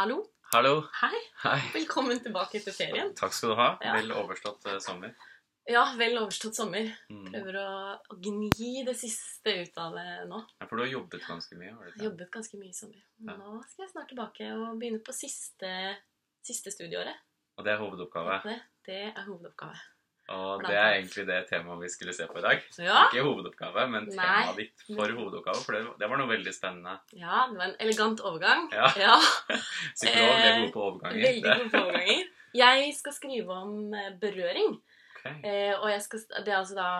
Hallo. Hallo. Hei. Hei. Velkommen tilbake etter ferien. Takk skal du ha. Ja. Vel overstått uh, sommer. Ja, vel overstått sommer. Mm. Prøver å, å gni det siste ut av det nå. Ja, for du har jobbet ganske mye? har du ikke? jobbet ganske mye i sommer. Ja. Nå skal jeg snart tilbake og begynne på siste, siste studieåret. Og det er hovedoppgave. Det, det er hovedoppgave. Og det er egentlig det temaet vi skulle se på i dag. Ja, Ikke hovedoppgave, men Nei. temaet ditt for hovedoppgave. For det, det var noe veldig spennende. ja, det var en elegant overgang. Ja. ja Psykolog, vi er god på overganger. veldig god på overganger. Jeg skal skrive om eh, berøring. Okay. Eh, og jeg skal, det er altså da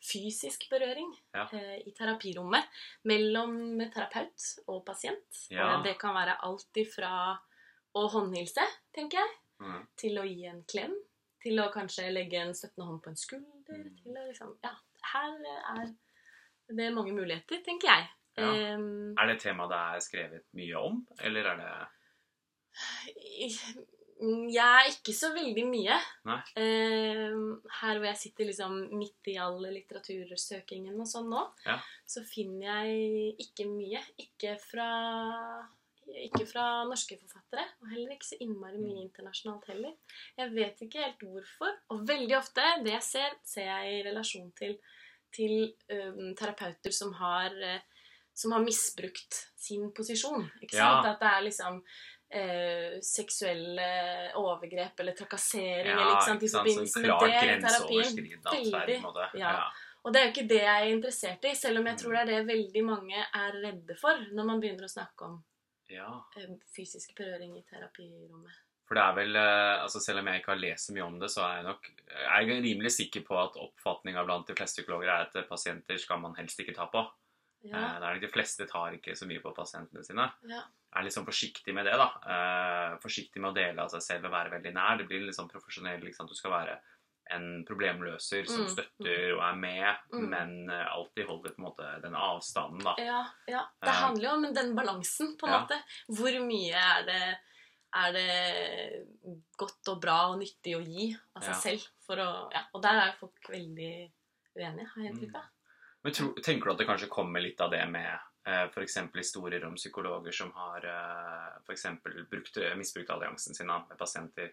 fysisk berøring Ja. eh, i terapirommet mellom terapeut og pasient. Og det kan være alt ifra å håndhilse, tenker jeg, Mm. til å gi en klem, til å kanskje legge en støttende hånd på en skulder, Mm. til å liksom Ja, her er det mange muligheter, tenker jeg. Ja. Um, Er det et tema det er skrevet mye om, eller er det Jeg er ikke så veldig mye. Eh, her hvor jeg sitter liksom midt i all litteratursøkingen og sånn nå, Ja. så finner jeg ikke mye. Ikke fra, ikke fra norske forfattere, og heller ikke så innmari Mm. mye internasjonalt heller. Jeg vet ikke helt hvorfor. Og veldig ofte, det jeg ser, ser jeg i relasjon til, til øhm, terapeuter som har, eh, som har misbrukt sin posisjon. Ikke Ja. sant? At det er liksom eh, seksuelle overgrep eller trakassering eller, ikke sant? i forbindelse med det i terapien. måte. ja. Ja. Og det er jo ikke det jeg er interessert i, selv om jeg Mm. tror det er det veldig mange er redde for når man begynner å snakke om ja. fysisk berøring i terapirommet. For det er vel, eh, altså Selv om jeg ikke har lest så mye om det, så er jeg nok jeg er rimelig sikker på at oppfatninga blant de fleste psykologer er at eh, pasienter skal man helst ikke ta på. Ja, Eh, Det er nok De fleste tar ikke så mye på pasientene sine. ja, Er litt sånn forsiktig med det. da. Forsiktig med å dele av seg selv og være veldig nær. Det blir litt sånn profesjonell. Sant? Du skal være en problemløser som Mm, støtter og er med, Mm. men eh, alltid holder på en måte den avstanden. da. ja, ja. Det handler jo om den balansen, på en Ja. måte. Hvor mye er det, er det godt og bra og nyttig å gi av seg selv? Å, ja. Og der er jo folk veldig uenige, har jeg inntrykk av. Men tro, tenker du at det kanskje kommer litt av det med eh, f.eks. historier om psykologer som har eh, for brukt, misbrukt alliansen sin med pasienter?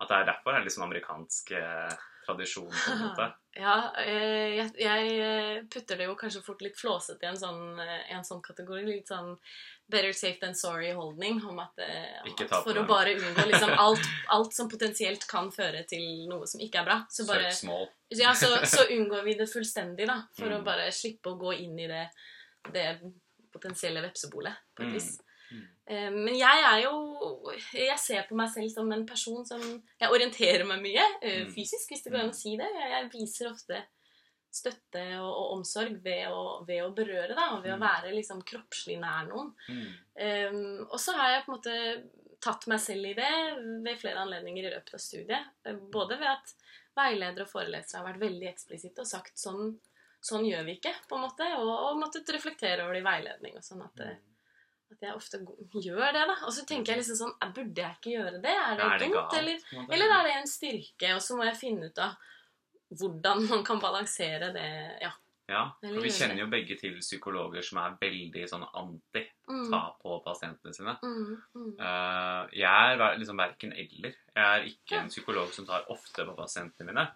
At det er derfor er liksom amerikansk eh, tradisjon? på en måte? Ja, eh, jeg, jeg eh, putter det jo kanskje fort litt flåsete i en sånn, eh, en sånn kategori. Litt sånn better safe than sorry-holdning. Om at, om at for å bare unngå liksom alt, alt som potensielt kan føre til noe som ikke er bra, så, bare, ja, så, så unngår vi det fullstendig, da. For å Mm. bare slippe å gå inn i det, det potensielle vepsebolet, på et Mm. vis. Mm. Mm. Men jeg er jo Jeg ser på meg selv som en person som Jeg orienterer meg mye eh, Mm. fysisk, hvis det går an å si det. Jeg, viser ofte støtte og, og omsorg ved å, ved å berøre, da, og ved å Mm. være liksom kroppslig nær noen. Mm. Um, og så har jeg på en måte tatt meg selv i det ved flere anledninger i løpet av studiet. Eh, Både ved at veiledere og forelesere har vært veldig eksplisitte og sagt sånn, sånn gjør vi ikke, på en måte, og, og måttet reflektere over det i veiledning. og sånn at, eh, at jeg ofte gjør det, da. Og så tenker jeg liksom sånn eh, Burde jeg ikke gjøre det? Er det, Er det dumt? Eller, eller er det en styrke? Og så må jeg finne ut av hvordan man kan balansere det. Ja. Ja, for vi kjenner jo begge til psykologer som er veldig sånn anti Mm, ta på pasientene sine. mm, mm. Eh, jeg er liksom verken eller. Jeg er ikke en psykolog som tar ofte på pasientene mine,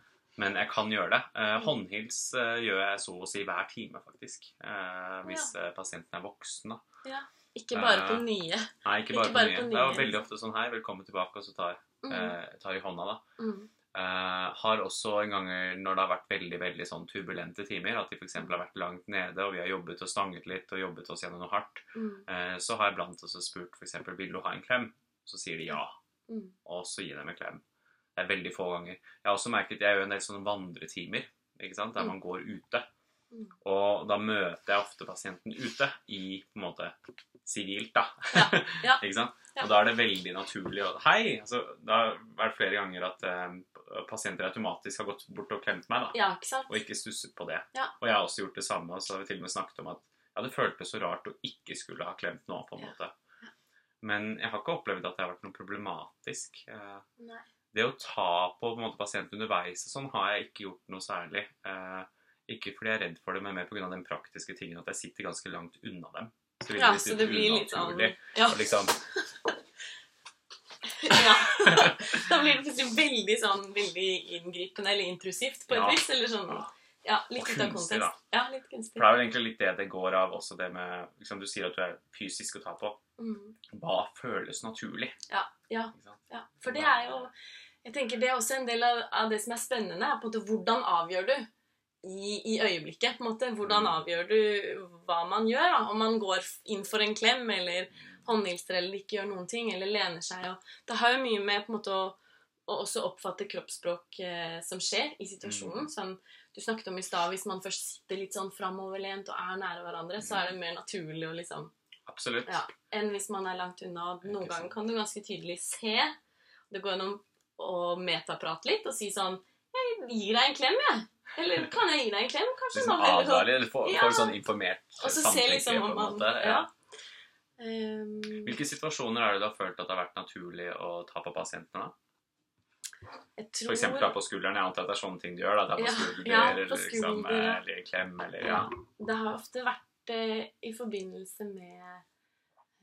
men jeg kan gjøre det. Eh, Mm. håndhils gjør jeg så å si hver time, faktisk. Eh, hvis ja. pasienten er voksen, da. Ja. Ikke bare på Eh, nye. Nei, ikke Ikke bare, på bare nye. på Det er jo veldig ofte sånn her. velkommen tilbake, og så tar, Mm, eh, tar i hånda, da. mm, Eh, har også en gang når det har vært veldig veldig sånn turbulente timer, at de f.eks. har vært langt nede, og vi har jobbet og stanget litt og jobbet oss gjennom noe hardt, mm, eh, så har jeg blant også spurt f.eks.: Vil du ha en klem? Så sier de ja. mm. Og så gir de en klem. Det er veldig få ganger. Jeg har også merket jeg gjør en del sånne vandretimer, ikke sant? der Mm. man går ute. Mm. Og da møter jeg ofte pasienten ute i på en måte sivilt, da. Ja, ja. ikke sant? Og da er det veldig naturlig å Hei! Altså, det har vært flere ganger at eh, pasienter automatisk har gått bort og klemt meg, da. Ja, ikke sant? Og ikke stusset på det. Og jeg har også gjort det samme. Og så har vi til og med snakket om at ja, det føltes så rart å ikke skulle ha klemt nå, på en måte. Men jeg har ikke opplevd at det har vært noe problematisk. Eh, Nei. det å ta på, på en måte, pasienten underveis og sånn, har jeg ikke gjort noe særlig. Eh, ikke fordi jeg er redd for det, men mer pga. den praktiske tingen at jeg sitter ganske langt unna dem. Så, Ja, så det blir litt sånn Ja. liksom Ja. Da blir det plutselig veldig sånn veldig inngripende eller intrusivt på et Ja. vis. Eller sånn Ja, litt ut av kontekst. kontekst. Ja, litt kunstig. For det er jo egentlig litt det det går av også, det med liksom, Du sier at du er fysisk å ta på. Mm. Hva føles naturlig? Ja, ja, ja. For det er jo Jeg tenker det er også en del av, av det som er spennende. er på en måte Hvordan avgjør du i, i øyeblikket? på en måte Hvordan Mm. avgjør du hva man gjør? da? Om man går inn for en klem eller håndhilser eller ikke gjør noen ting, eller lener seg. Og det har jo mye med på en måte å, å også oppfatte kroppsspråk eh, som skjer i situasjonen. Som du snakket om i stad, hvis man først sitter litt sånn framoverlent og er nære hverandre, så er det mer naturlig å liksom Absolutt. ja, enn hvis man er langt unna. Noen ganger kan du ganske tydelig se Det går gjennom å metaprate litt og si sånn Jeg gir deg en klem, jeg. Eller kan jeg gi deg en klem? Kanskje Liksom heller sånn. advarer, eller får, Ja. sånn informert samtykke, liksom på en måte. Ja. Um, Hvilke situasjoner er det du har følt at det har vært naturlig å ta på pasientene? da? jeg For eksempel da på skulderen. Jeg antar at det er sånne ting du gjør. da, er på Ja, skulder, ja, på eller, liksom, ja. eller klem, eller ja. ja. Det har ofte vært eh, i forbindelse med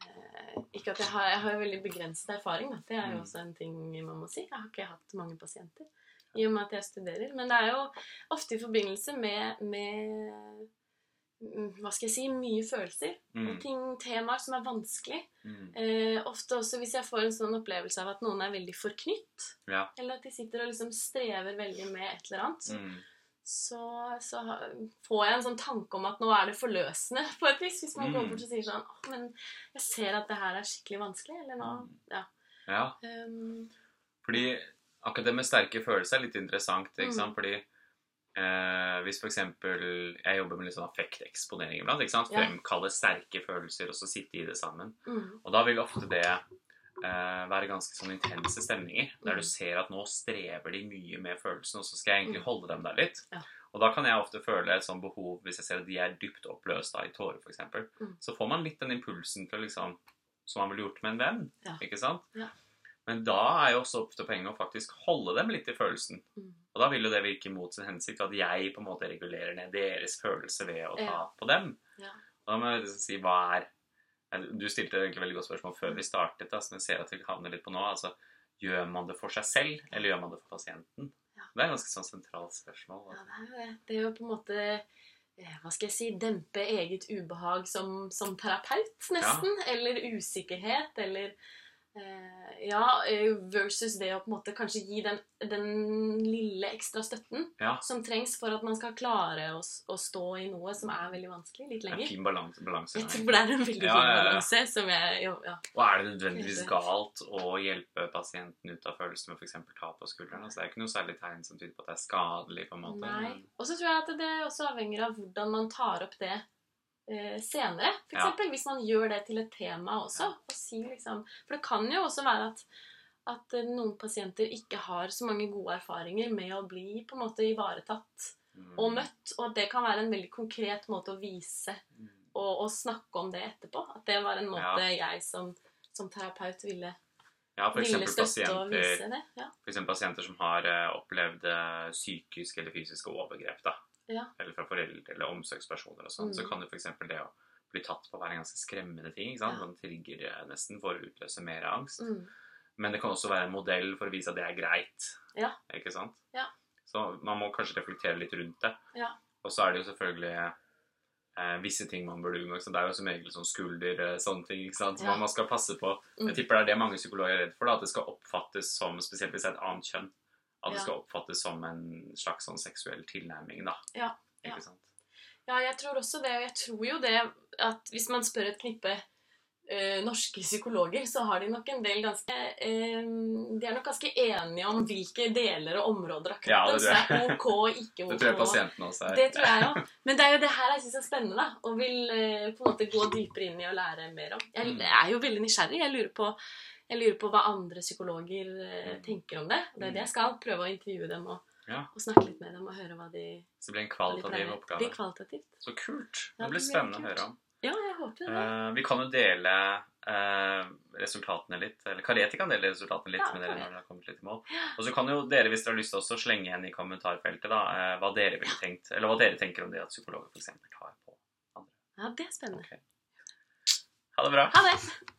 eh, Ikke at jeg har, jeg har veldig begrenset erfaring, da. Det er jo Mm. også en ting man må si. Jeg har ikke hatt mange pasienter i og med at jeg studerer. Men det er jo ofte i forbindelse med, med mm, hva skal jeg si, mye følelser. Mm, Og ting, temaer som er vanskelig. mm, Eh, ofte også hvis jeg får en sånn opplevelse av at noen er veldig forknytt. ja. Eller at de sitter og liksom strever veldig med et eller annet. Mm, Så, så får jeg en sånn tanke om at nå er det forløsende på et vis. Hvis man Mm. kommer bort og sier sånn Å, men jeg ser at det her er skikkelig vanskelig. Eller nå Mm. Ja. ja. Um, Fordi akkurat det med sterke følelser er litt interessant. ikke Mm. sant? Fordi eh, hvis eksempel jeg jobber med litt sånn affekteksponering iblant, ikke sant? Fremkalle sterke følelser og så sitte i det sammen. mm, Og da vil ofte det eh, være ganske sånn intense stemninger, der Mm. du ser at nå strever de mye med følelsen, og så skal jeg egentlig Mm. holde dem der litt. Ja. Og da kan jeg ofte føle et sånt behov, hvis jeg ser at de er dypt oppløst da, i tårer f.eks., Mm. så får man litt den impulsen til liksom Som man ville gjort med en venn, Ja. ikke sant? Ja. Men da er jo også opp til poenget å faktisk holde dem litt i følelsen. mm, Og da vil jo det virke mot sin hensikt, at jeg på en måte regulerer ned deres følelse ved å ta Ja. på dem. ja. Og da må jeg liksom si hva er Du stilte egentlig veldig godt spørsmål før vi startet, da, som jeg ser at vi havner litt på nå. altså Gjør man det for seg selv, eller gjør man det for pasienten? Ja. Det er et ganske sånn sentralt spørsmål. ja, Altså. det er jo det. Det er jo på en måte eh, hva skal jeg si, dempe eget ubehag som, som terapeut, nesten. Eller usikkerhet, eller Ja, eh, versus det å på en måte kanskje gi den, den lille ekstra støtten Ja. som trengs for at man skal klare å, å stå i noe som er veldig vanskelig, litt lenger. En fin balanse. balanse Jeg tror det er en veldig Ja, fin ja, balanse som jeg jo, ja. Og er det nødvendigvis galt å hjelpe pasienten ut av følelsen med f.eks. ta på skulderen? Altså, det er ikke noe særlig tegn som tyder på at det er skadelig. på en måte. Nei. Og så tror jeg at det også avhenger av hvordan man tar opp det eh, senere. For Ja. eksempel hvis man gjør det til et tema også. Ja. Og si liksom, for det kan jo også være at, at eh, noen pasienter ikke har så mange gode erfaringer med å bli på en måte ivaretatt Mm. og møtt. Og at det kan være en veldig konkret måte å vise Mm. og, og snakke om det etterpå. At det var en måte jeg som, som terapeut ville, Ja, for ville støtte og pasienter vise det. Ja. Eksempel pasienter som har eh, opplevd eh, psykiske eller fysiske overgrep, da. Ja. Eller fra foreldre eller omsorgspersoner og sånn, Mm. så kan jo f.eks. det å bli tatt på være en ganske skremmende ting. ikke sant? Man trigger eh, nesten for å utløse mer angst. Mm. Men det kan også være en modell for å vise at det er greit. Ja. Ikke sant? Ja. Så man må kanskje reflektere litt rundt det. Ja. Og så er det jo selvfølgelig eh, visse ting man burde unngå. Det er jo som regel sånn skulder, eh, sånne ting. ikke sant? Som Ja. man skal passe på. Mm. Jeg tipper det er det mange psykologer er redd for. da, At det skal oppfattes som, spesielt hvis det er et annet kjønn, at det skal oppfattes som en slags sånn seksuell tilnærming. da. Ja, ja. Ikke sant? Ja, jeg tror også det. Og jeg tror jo det at hvis man spør et knippe eh, norske psykologer, så har de nok en del ganske eh, De er nok ganske enige om hvilke deler og områder av Ja, kroppen det som er ok og ikke ok. Det tror jeg pasienten også er. Det tror jeg òg. Men det er jo det her jeg syns er spennende, da. Og vil eh, på en måte gå dypere inn i å lære mer om. Jeg jeg er jo veldig nysgjerrig. Jeg lurer på, jeg lurer på hva andre psykologer eh, Mm. tenker om det. Det er det jeg skal. Prøve å intervjue dem og, Ja. og snakke litt med dem og høre hva de, Så det blir en kvalitativ oppgave. blir kvalitativt. Så kult. Ja, Det blir spennende å høre om. Ja, jeg håper det. Uh, vi kan jo dele uh, resultatene litt. Eller Kareti kan dele resultatene litt Ja, med dere når dere har kommet litt i mål. Og så kan jo dere, hvis dere har lyst til å slenge igjen i kommentarfeltet da, uh, hva dere ville tenkt, eller hva dere tenker om det at psykologer f.eks. tar på andre. Ja, det er spennende. Ha det bra. Ha det!